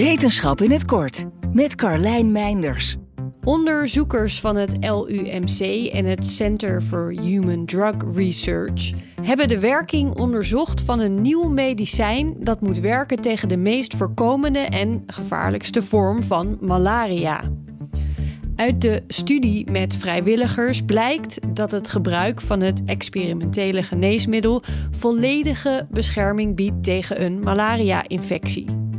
Wetenschap in het kort met Carlijn Meinders. Onderzoekers van het LUMC en het Center for Human Drug Research hebben de werking onderzocht van een nieuw medicijn dat moet werken tegen de meest voorkomende en gevaarlijkste vorm van malaria. Uit de studie met vrijwilligers blijkt dat het gebruik van het experimentele geneesmiddel volledige bescherming biedt tegen een malaria-infectie.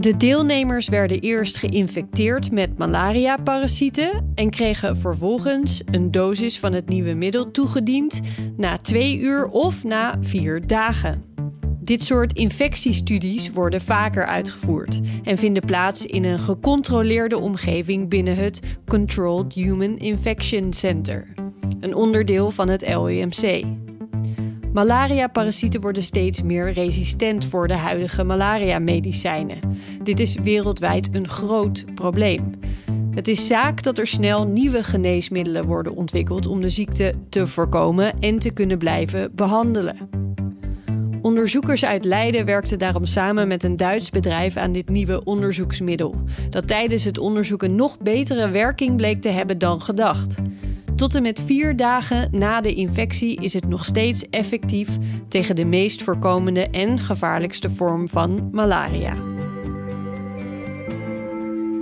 De deelnemers werden eerst geïnfecteerd met malaria-parasieten en kregen vervolgens een dosis van het nieuwe middel toegediend na twee uur of na vier dagen. Dit soort infectiestudies worden vaker uitgevoerd en vinden plaats in een gecontroleerde omgeving binnen het Controlled Human Infection Center, een onderdeel van het LUMC. Malaria-parasieten worden steeds meer resistent voor de huidige malaria-medicijnen. Dit is wereldwijd een groot probleem. Het is zaak dat er snel nieuwe geneesmiddelen worden ontwikkeld om de ziekte te voorkomen en te kunnen blijven behandelen. Onderzoekers uit Leiden werkten daarom samen met een Duits bedrijf aan dit nieuwe onderzoeksmiddel, dat tijdens het onderzoek een nog betere werking bleek te hebben dan gedacht. Tot en met vier dagen na de infectie is het nog steeds effectief tegen de meest voorkomende en gevaarlijkste vorm van malaria.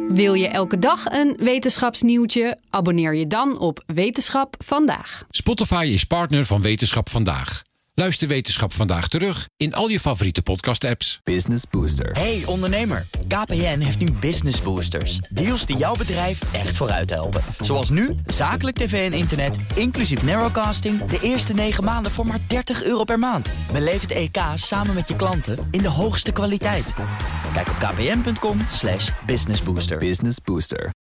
Wil je elke dag een wetenschapsnieuwtje? Abonneer je dan op Wetenschap vandaag. Spotify is partner van Wetenschap vandaag. Luister Wetenschap vandaag terug in al je favoriete podcast-apps. Business Booster. Hey ondernemer, KPN heeft nu Business Boosters. Deals die jouw bedrijf echt vooruit helpen. Zoals nu, zakelijk tv en internet, inclusief narrowcasting... de eerste 9 maanden voor maar 30 euro per maand. Beleef het EK samen met je klanten in de hoogste kwaliteit. Kijk op kpn.com businessbooster. Business Booster.